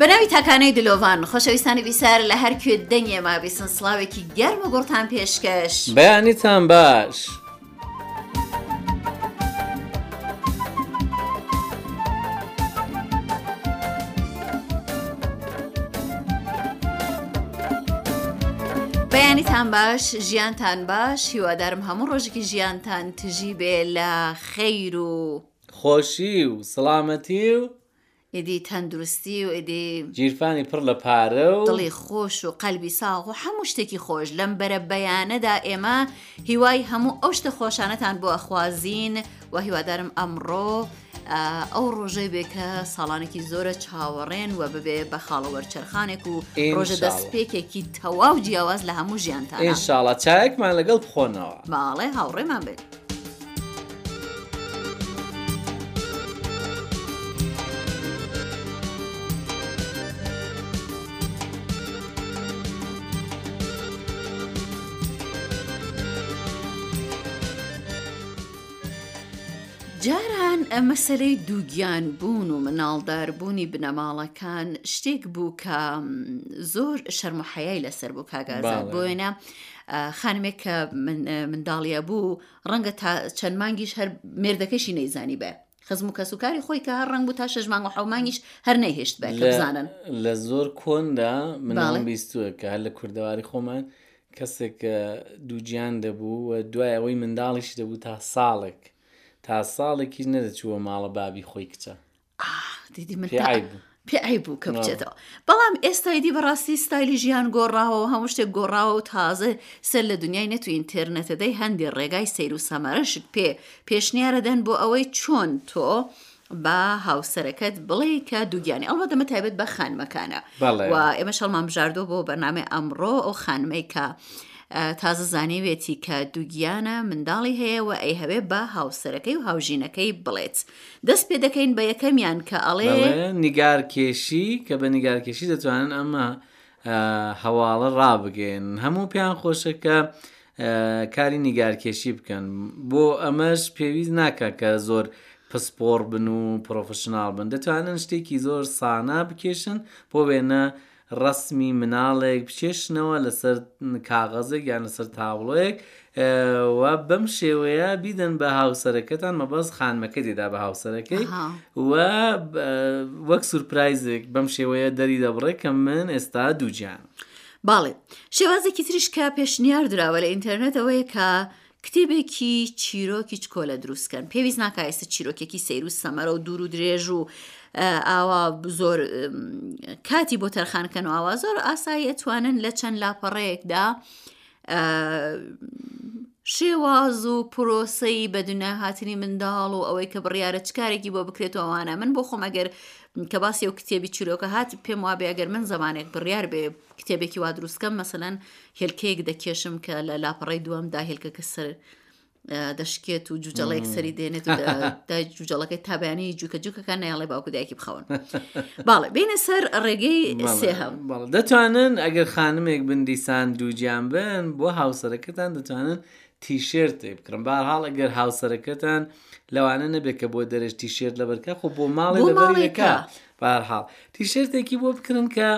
بەناوی تاکانەی دلۆڤان خۆشەویستانی بیسار لە هەر کوێ دەنگێ ما بیسن سڵاوێکی گەرم و گوڕتان پێشکەش بەیانیتان باش. بەیانیتان باش ژیانتان باش هیوادارم هەموو ڕۆژێکی ژیانتان تژی بێ لە خیر و خۆشی و سڵامەتی و. ئیدی تەندروستی و ئیدی. گیرفانی پڕ لە پارە و. دڵی خۆش و قەلبی ساغ و هەموو شتێکی خۆش لەم بەرە بەیانەدا ئێمە هیوای هەموو ئەو شتە خۆشانەتان بۆ ئەخوازین و هیوادارم ئەمڕۆ ئەو ڕۆژەی بێ کە ساڵانێکی زۆرە چاوەڕێن و ببێ بە خاڵەوەرچەرخانێک و ڕۆژە دەستپێکێکی تەواو جیاواز لە هەموو ژیانتان ئینشاڵا چایەکمان لەگەڵ بخۆنەوە باڵێ هاوڕێمان بێت. جاران مەسەلەی دووگیان بوون و مناڵدار بوونی بنەماڵەکان شتێک بوو کە زۆر شەرمەحەیای لەسەر بوو کاگازان بۆێنە خانمێک کە منداڵیە بوو ڕەنگە تا چەند مانگیش هەر مێردەکەشی نەیزانی بێ خزم و کەسوکاری خۆی کە هەر ڕنگ بوو تا شەژمان و حومانیش هەر نەهێشت بەزانن لە زۆر کۆندا مناڵم بیستوە کە هەر لە کوردەواری خۆمان کەسێک دووجیان دەبوو و دوای ئەوەی منداڵیش دەبوو تا ساڵێک تا ساڵێکیش نەدەچووە ماڵە بابی خۆی کچە پێ بوو کە بچێتەوە بەڵام ئێستایدی بەڕاستی ستایلی ژیان گۆڕاوەوە هەموو شتێک گۆڕاوە و تازە سەر لە دنیای نەتو ئینتەرنێتەدەی هەندێ ڕێگای سیر و سەمەرەشت پێ پێشنیارەدەن بۆ ئەوەی چۆن تۆ بە هاوسەرەکەت بڵێ کە دووگیانی ئەڵە دەمە تایبەت بە خانمەکانە و ئێمە شەڵمان بژاردۆ بۆ بەنامێ ئەمڕۆ ئەو خانمەی کە تازە زانیوێتی کە دووگیانە منداڵی هەیە و ئەی هەوێ بە هاوسەرەکەی و هاوژینەکەی بڵێت. دەست پێ دەکەین بە یەکەمیان کە ئەڵێ. بەڵێ نیگارکێشی کە بە نیگارکێشی دەتوانن ئەمە ئا هەواڵە ڕابگەیەنن هەموو پێیان خۆشە کە ئا کاری نیگارکێشی بکەن بۆ ئەمەش پێویست ناکا کە زۆر پسپۆڕ بن و پڕۆفشناڵ بن دەتوانن شتێکی زۆر سانا بکێشن بۆ وێنە ڕەسمی مناڵێک بکێشنەوە لەسەر کاغەزێک یان لەسەر تابڵۆیەک و بەم شێوەیە بیدەن بە هاوسەرەکەتان مەبەز خانمەکە دێدا بە هاوسەرەکەی و وەک سورپرایزێک بەم شێوەیە دەری دەبڕێ کە من ئێستا دووجیان. باڵێ شێوازێکی تریش کە پێشنیار دراوە لە ئینتەرنێتەوەی کە کتێبێکی چیرۆکی چکۆلە دروستکەن پێویست ناکە ئێستا چیرۆکێکی سەیر و سەمەرە و دوور و درێژ و ئاوا زۆر کاتی بۆ تەرخانکەن و ئاوا زۆر ئاسایی ئەتوانن لە چەند لاپەڕەیەکدا شێواز و پرۆسەی بە دنیا هاتنی منداڵ و ئەوەی کە بڕیاە چ کارێکی بۆ بکرێتەوەوانە من بۆ خۆم ئەگەر کە باسی و کتێبی چیرۆکە هات پێم وابێ ئەگەر من زمانێک بڕیار بێ کتێبێکی وا دروستکەم مەسەەن هێلکەیەک دەکێشم کە لە لاپەڕی دووەمدا هێلکەکە سەر دەشکێت و جوجەڵێک سەری دێنێت و دای جوجەڵەکەی تابیانی جوکە جوکەکان نایڵێ باوکدایکی بخەون باڵێ بینە سەر ڕێگەی سێهەم دەتوانن ئەگەر خانمێک بندیسان دووجیان بن بۆ هاوسەرەکەتان دەتوانن تیشێرتێ بکڕم با هاڵ ئەگەر هاوسەرەکەتان لەوانە نەبێت کە بۆ دەرێش تیشێر لەبەرکە خۆ بۆ ماڵی لەبەرەکە بارحاڵ تیشێرتێکی بۆ بکرن کە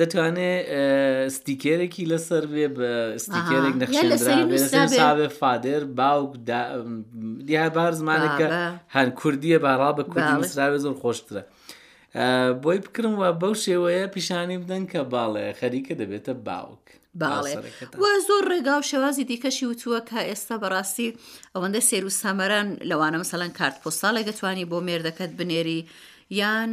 دەتوانێ ستیکێرێکی لەسەر بێ بە ستیکێرێک نەخشێنراێ فادر باوک دیهبار زمانەکە هەر کوردیە باڕا بە کوردراوێ زۆر خۆشترە. بۆی بکرم وە بەو شێوەیە پیشانی بدەن کە باڵێ خەریکە دەبێتە باوک. باڵێ وە زۆر ڕێگا و شێوازی دیکەشی وتووە کە ئێستا بەڕاستی ئەوەندە سێر و سامەران لەوانە مەسەلەن کارت پۆستاڵێک دەتوانانی بۆ مێردەکەت بنێری یان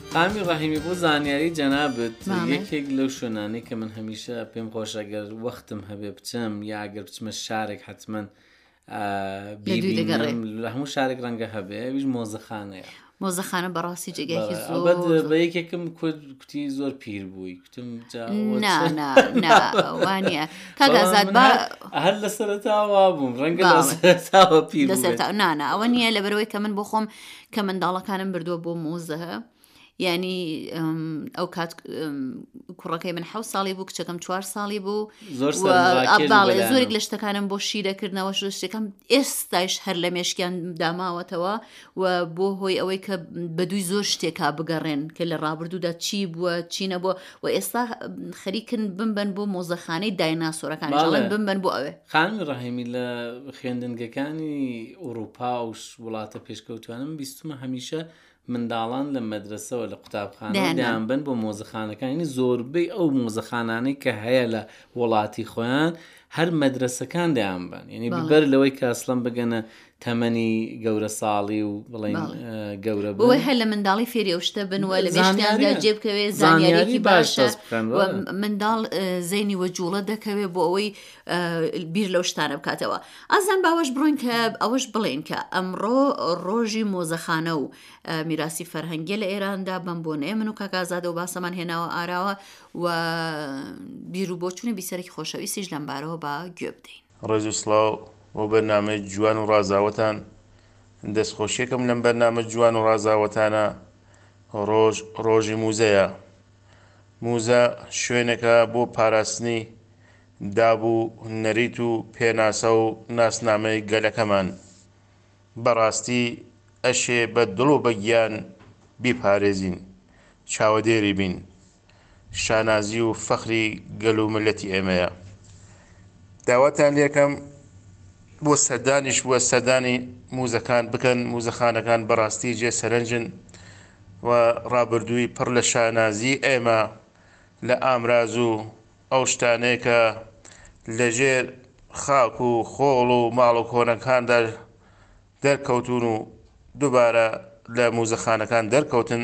ئامی ڕەحیمی بۆ زانیاری جەنابت یەکێک لەو شوێنانەی کە من هەمیشە پێم خۆشە گەر وەختم هەبێ بچم یا گەر بچمە شارێک حتمما لە هەموو شارێک ڕەنگە هەبێ ویش مۆزەخانەیە مۆزەخانە بەڕاستی جێگایکی زۆر بە یەکێکم کوتی زۆر پیر بووی هەر لە سەرتاوا بووم ڕەنگە نانا ئەوە نییە لە بەرەوەی کە من بۆ خۆم کە منداڵەکانم بردووە بۆ مۆزەهە ینی ئەو کات کوڕەکەی من حو ساڵی بوو کچەکەم چوار ساڵی بوو زۆرڵێ زۆرێک لە شتەکانم بۆ شیرەکردنەوە شتەکەم ئێستایش هەر لە مێشکیان داماوەتەوە و بووە هۆی ئەوەی کە بەدووی زۆر شتێکا بگەڕێن کە لە ڕابردوودا چی بووە چی نەبووە و ئێستا خەریکن بمبەن بۆ مۆزەخانەی دایناسۆرەکان جاڵن بمبەن بۆ ئەوێ خانم ڕاهێمی لە خوێندنگەکانی ئوروپا و وڵاتە پێشکەوتوانم بیستمە هەمیشە منداڵان لە مەدرسەوە لە قوتابخانەیان بن بۆ مۆزەخانەکانی زۆربەی ئەو مۆزەخانانەی کە هەیە لە وڵاتی خۆیان هەر مەدرسەکان دەیان بن یعنی بەر لەوەی کاسڵم بگەنە تەمەنی گەورە ساڵی و بڵین گەورە بۆ هەر لە منداڵی فێری ئەو شتە بنوە لە مێشتیاندا جێ بکەوێ زانیارێکی باشە منداڵ زەینی وە جوڵە دەکەوێ بۆ ئەوەی بیر لەو شتانە بکاتەوە ئازان باوەش بڕۆین کە ئەوەش بڵێن کە ئەمڕۆ ڕۆژی مۆزەخانە و میراسی فەرهەنگی لە ئێراندا بم بۆ نێ من و کاکازادە و باسەمان هێناوە ئاراوە و بیر و بۆچوونی بیسەرێکی خۆشەویستیش لەمبارەوە بە گوێ بدەین ڕێز و سڵاو بۆ بەرنامەی جوان و ڕازاوەتان دەست خۆشیەکەم لەم بەرنامە جوان و ڕازاوەتانە ڕۆژ ڕۆژی موزەیە موزە شوێنەکە بۆ پاراستنی داب و نەریت و پێناسە و ناسنامەی گەلەکەمان بەڕاستی ئەشێ بە دڵ و بە گیان بیپارێزین چاوەدێری بین شانازی و فەخری گەل و مللەتی ئێمەیە داواتان لێکەم بۆ سەردانیش بووە سەردانی موزەکان بکەن موزەخانەکان بەڕاستی جێ سەرنجن و ڕابردووی پڕ لە شانازی ئێمە لە ئامراز و ئەو شتانەیە کە لەژێر خاک و خۆڵ و ماڵە کۆنەکاندا دەرکەوتون و دوبارە لە موزەخانەکان دەرکەوتن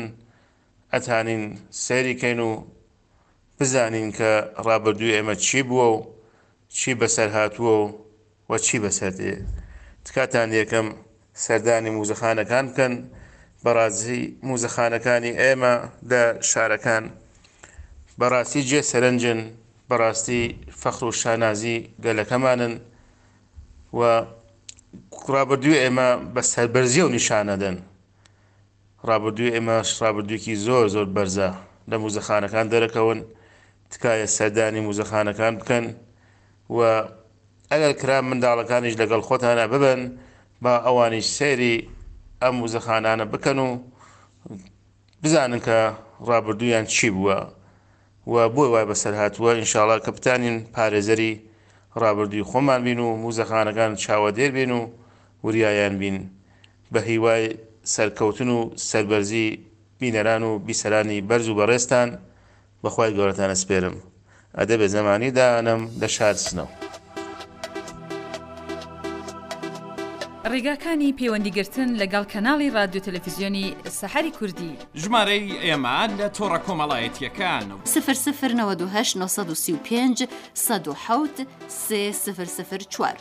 ئەتانین سەیری کەین و بزانین کە ڕابردووی ئێمە چی بووە و چی بەسەر هاتووە و وە چی بەسەر دێ تکاتان یەکەم سەردانی موزەخانەکان بکەن بەڕازی موزەخانەکانی ئێمە دە شارەکان بەڕاستی جێ سەرنجن بەڕاستی فەخر و شانازی گەلەکەمانن و ڕابردووی ئێمە بە سەربەرزیە و نیشانەدەن ڕابردووی ئێمەش ڕابردوویەکی زۆر زۆر بەرزە لە موزەخانەکان دەرەکەون تکایە سەردانی موزەخانەکان بکەن و ئەگەر کرا منداڵەکانیش لەگەڵ خۆتانا ببەن با ئەوانیش سەیری ئەم وزەخانانە بکەن و بزانن کە ڕابردوویان چی بووە و بۆی وای بەسەر هاتووە ئینشاڵا کە بتانین پارێزەری ڕابردووی خۆمان بین و موزەخانەکان چاوە دێر بین و وریایان بین بە هیوای سەرکەوتن و سەربەرزی بینەران و بیسەرانی بەرز و بەڕێزتان بە خوای گەورەتان ئەسپێرم ئەدەبێ زەمانی دائەنەم لە شار سنە. ڕیگاکانی پەیوەندی گرتن لە گەڵ کەناڵی ڕادیۆ تەلەفیزیۆنی سەحەری کوردی. ژمارەی ئێمە لە تۆڕە کۆمەڵایەتییەکان. سفر سفر نەوەد و هەشت نۆ سەد و سی و پێنج سەد و حەوت سێ سفر سفر چوار.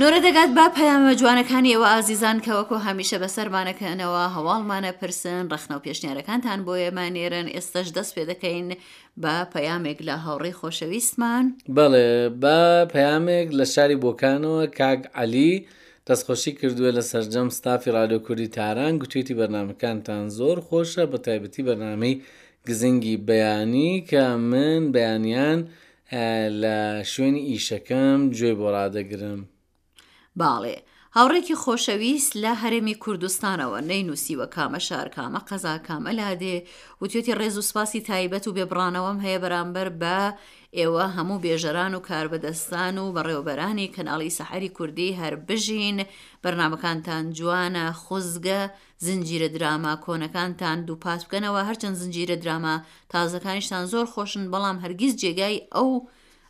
نۆرە دەگات بە پەیامە جوانەکانی ئێوە ئازیزان کە وەکۆ هەمیشە بەسەرمانەکەنەوە هەواڵمانە پرسن ڕخنە و پێشنیارەکانتان بۆ ئێمە نێرن ئێستش دەست پێ دەکەین بە پەیامێک لە هاوڕێ خۆشەویستمان بەڵێ بە پەیامێک لە شاری بۆکانەوە کاک عەلی دەستخۆشی کردووە لە سرجەم ستافی ڕادۆکوری تاران گوتێتی بەرنمەکانتان زۆر خۆشە بە تایبەتی بەرنمەی گزنگی بەیانی کە من بەیانیان لە شوێنی ئیشەکەم گوێی بۆ ڕادەگرم. باڵێ. هاوڕێکی خۆشەویست لە هەرێمی کوردستانەوە نەینوسیوە کامە شار کامە قەزا کامە لادێ وتێتی ڕێز و سپاسی تایبەت و بێبڕانەوەم هەیە بەرامبەر بە ئێوە هەموو بێژەران و کاربەدەستان و بەڕێوبەرانی کەناڵی سەحری کوردی هەر بژین بەرنمەکانتان جوانە خزگە زنجیرە دراما کۆنەکانتان دووپات بکەنەوە هەرچەند زنجیرە دراما تازەکانیشتان زۆر خۆشن بەڵام هەرگیز جێگای ئەو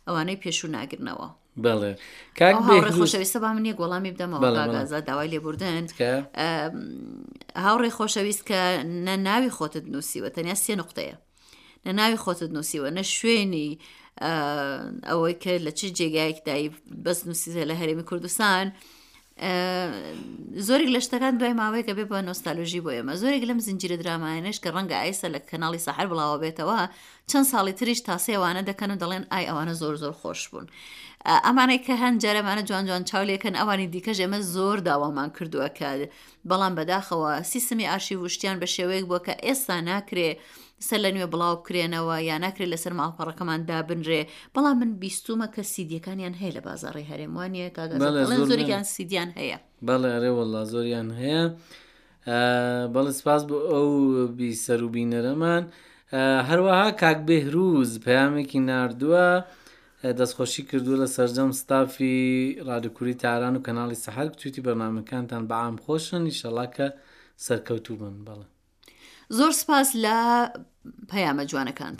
ئەوانەی پێشوو ناگرنەوە بەڵێ کاک هاوڕێ خۆشەویستە با من یەک وەڵامی بدەمەوە گازا داوای لێبوردن هاوڕێ خۆشەویست کە نە ناوی خۆتت نووسیوە تەنیا سێ نقطەیە نە ناوی خۆتت نووسیوە نە شوێنی ئەوەی کە لە چ جێگایەکدای بەس نووسیزە لە هەرێمی کوردستان زۆرێک لە شتەکان دوای ماوەیەکە بێ بە نۆستالۆژی بۆ ئێمە زۆرێک لەم زنجیرە درامایانش کە ڕەنگە ئایسە لە کەناڵی سەحر بڵاوە بێتەوە چەند ساڵی تریش تاسێوانە دەکەن و دەڵێن ئای ئەوانە زۆر زۆر خۆش بوون ئەمانەی کە هەند جارەمانە جوان جوان چاولێکن ئەوانی دیکەش ئێمە زۆر داوامان کردووە کە بەڵام بەداخەوە سیستمی ئارشیڤ و شتیان بە شێوەیەک بووە کە ئێستا ناکرێ سەر لە نوێ بڵاو بکرێنەوە یا ناکرێت لەسەر ماڵپەڕەکەمان دابنرێ بەڵام من بیستومە کە سیدیەکانیان هەیە لە بازاڕی هەرێم وانە کاگەڵێن سیدیان هەیە بەڵێ ئەرێ وڵا زۆریان هەیە بەڵێ سپاس بۆ ئەو بیسەر و بینەرەمان هەروەها کاک بێهروز پەیامێکی نردووە. دەستخۆشی کردووە لە سەرجەم ستافی ڕادیو کوری تاران و کەناڵی سەحەر گتویتی بەرنامەکانتان بە عام خۆشن ئیشەڵا کە سەرکەوتوو بن بەڵێ زۆر سپاس لە پەیامە جوانەکانت.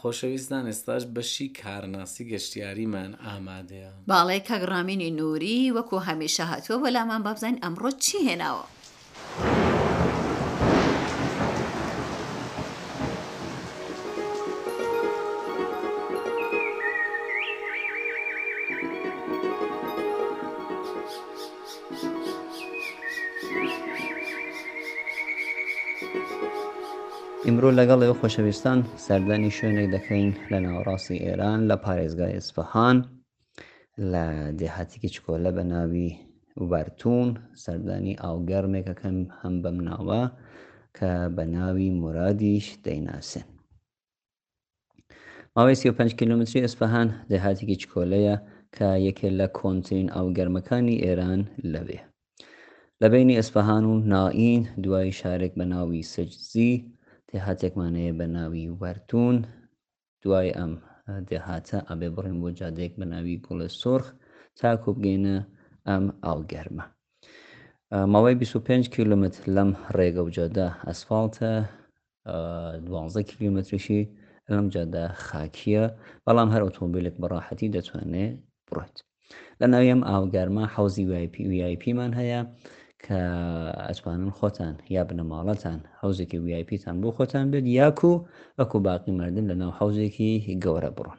خۆشەویستان ئێستاش بەشی کارناسی گەشتیاریمان ئامادەیە. بەڵێ کاک ڕامینی نوری وەکو هەمیشە هاتووە بۆ لامان با بزانین ئەمڕۆ چی هێناوە. ئیمرۆ لەگەڵ ئێوە خۆشەویستان سەردانی شوێنێک دەکەین لە ناوەڕاستی ئێران لە پارێزگای ئیسفەهان لە دێهاتێکی چکۆلە بە ناوی وبارتون سەردانی ئاوگەرمێکەکەم هەم بەم ناوە کە بە ناوی مرادیش دەیناسن ماوەی سی و پێنج کیلۆمەتری ئەسفەهان دێهاتێکی چکۆلەیە کە یەکێ لە کۆنترین ئاو گەرمەکانی ئێران لەوێ لە بینی ئەسفەهان و نائین دوای شارێک بە ناوی سجزی دێهاتێکمانەیە بە ناوی وەرتون دوای ئەم دێهاتە ئەبێ بڕین بۆ جادێک بە ناوی گوڵە سرخ تاکو بگەینە ئەم ئاوگەرمە ماوەی 25 کیلومتر لەم ڕێگە و جادە ئەسفالتە دوازدە کیلومتریشی لەم جادە خاکیە بەڵام هەر ئۆتۆمبیلێک بەڕاحەتی دەتوانێت بڕێت لە ناویم ئاوگارما حوزی وایپی ویایپیمان هەیە کە ئەتوانن خۆتان یا بنەماڵەتان حوزێکی ویایپیتان بۆ خۆتان بێت یاکو وەکو باقی مردن لە ناو حوزێکی گەورە بڕۆن